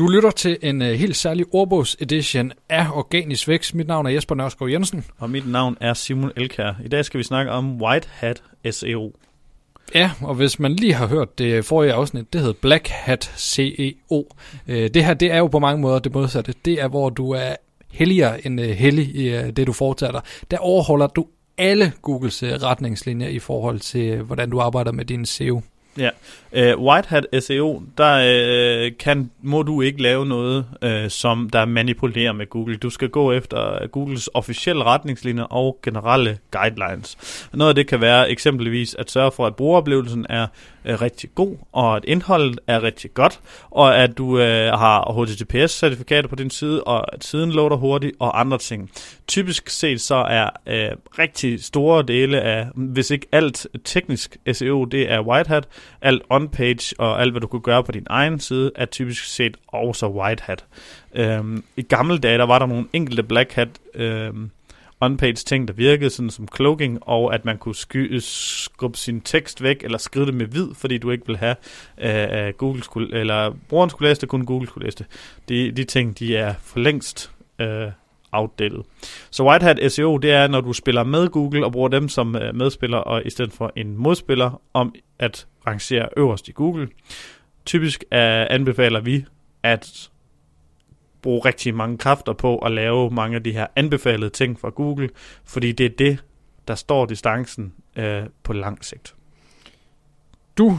Du lytter til en uh, helt særlig ordbogs-edition af Organisk Vækst. Mit navn er Jesper Nørskov Jensen. Og mit navn er Simon Elkær. I dag skal vi snakke om White Hat SEO. Ja, og hvis man lige har hørt det forrige afsnit, det hedder Black Hat CEO. Uh, det her, det er jo på mange måder det modsatte. Det er, hvor du er helligere end uh, hellig i uh, det, du foretager dig. Der overholder du alle Googles uh, retningslinjer i forhold til, hvordan du arbejder med din SEO. Ja, øh, uh, White Hat SEO, der uh, kan, må du ikke lave noget, uh, som der manipulerer med Google. Du skal gå efter Googles officielle retningslinjer og generelle guidelines. Noget af det kan være eksempelvis at sørge for, at brugeroplevelsen er uh, rigtig god, og at indholdet er rigtig godt, og at du uh, har HTTPS-certifikater på din side, og at siden loader hurtigt, og andre ting. Typisk set så er uh, rigtig store dele af, hvis ikke alt teknisk SEO, det er White Hat, alt on-page og alt, hvad du kunne gøre på din egen side, er typisk set også white hat. Øhm, I gamle dage, der var der nogle enkelte black hat øhm, on-page ting, der virkede, sådan som cloaking, og at man kunne sky- øh, skubbe sin tekst væk, eller skrive det med hvid, fordi du ikke vil have, øh, Google skulle, eller brugeren skulle læse det, kun Google skulle læse det. De, de ting, de er for længst øh, outdated. Så White Hat SEO, det er, når du spiller med Google og bruger dem som øh, medspiller, og i stedet for en modspiller, om at rangere øverst i Google. Typisk uh, anbefaler vi at bruge rigtig mange kræfter på at lave mange af de her anbefalede ting fra Google, fordi det er det, der står distancen øh, på lang sigt. Du